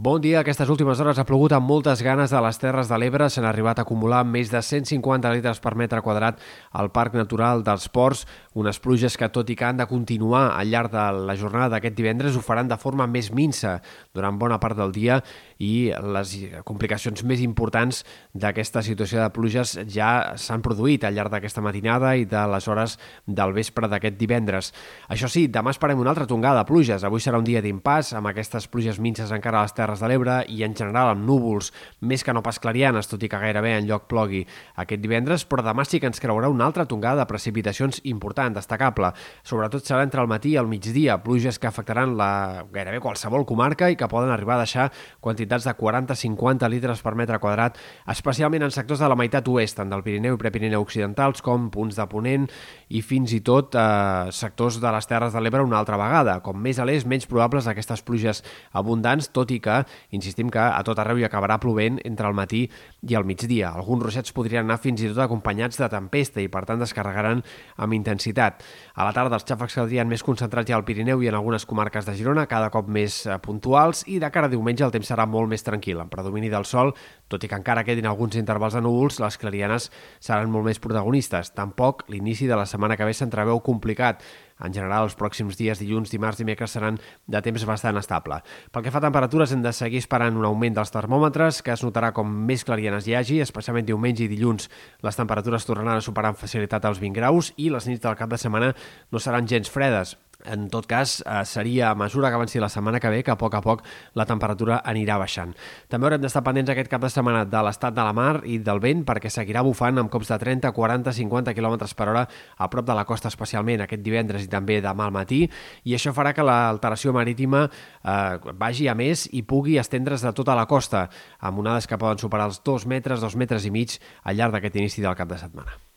Bon dia. Aquestes últimes hores ha plogut amb moltes ganes a les Terres de l'Ebre. S'han arribat a acumular més de 150 litres per metre quadrat al Parc Natural dels Ports. Unes pluges que, tot i que han de continuar al llarg de la jornada d'aquest divendres, ho faran de forma més minsa durant bona part del dia i les complicacions més importants d'aquesta situació de pluges ja s'han produït al llarg d'aquesta matinada i de les hores del vespre d'aquest divendres. Això sí, demà esperem una altra tongada de pluges. Avui serà un dia d'impàs, amb aquestes pluges minces encara a les Terres de l'Ebre i en general amb núvols més que no pas clarianes, tot i que gairebé en lloc plogui aquest divendres, però demà sí que ens creurà una altra tongada de precipitacions important, destacable. Sobretot serà entre el matí i el migdia, pluges que afectaran la, gairebé qualsevol comarca i que poden arribar a deixar quantitats de 40-50 litres per metre quadrat, especialment en sectors de la meitat oest, tant del Pirineu i Prepirineu occidentals com punts de Ponent i fins i tot eh, sectors de les Terres de l'Ebre una altra vegada. Com més a l'est, menys probables aquestes pluges abundants, tot i que, insistim que a tot arreu hi acabarà plovent entre el matí i el migdia. Alguns ruixats podrien anar fins i tot acompanyats de tempesta i, per tant, descarregaran amb intensitat. A la tarda els xàfecs caldrien més concentrats ja al Pirineu i en algunes comarques de Girona, cada cop més eh, puntuals, i de cara a diumenge el temps serà molt més tranquil, amb predomini del sol, tot i que encara quedin alguns intervals de núvols, les clarianes seran molt més protagonistes. Tampoc l'inici de la setmana que ve s'entreveu complicat. En general, els pròxims dies, dilluns, dimarts, dimecres, seran de temps bastant estable. Pel que fa a temperatures, hem de seguir esperant un augment dels termòmetres, que es notarà com més clarianes hi hagi, especialment diumenge i dilluns les temperatures tornaran a superar amb facilitat els 20 graus i les nits del cap de setmana no seran gens fredes. En tot cas, eh, seria a mesura que avanci la setmana que ve que a poc a poc la temperatura anirà baixant. També haurem d'estar pendents aquest cap de setmana de l'estat de la mar i del vent perquè seguirà bufant amb cops de 30, 40, 50 km per hora a prop de la costa especialment aquest divendres i també demà al matí i això farà que l'alteració marítima eh, vagi a més i pugui estendre's de tota la costa amb onades que poden superar els 2 metres, 2 metres i mig al llarg d'aquest inici del cap de setmana.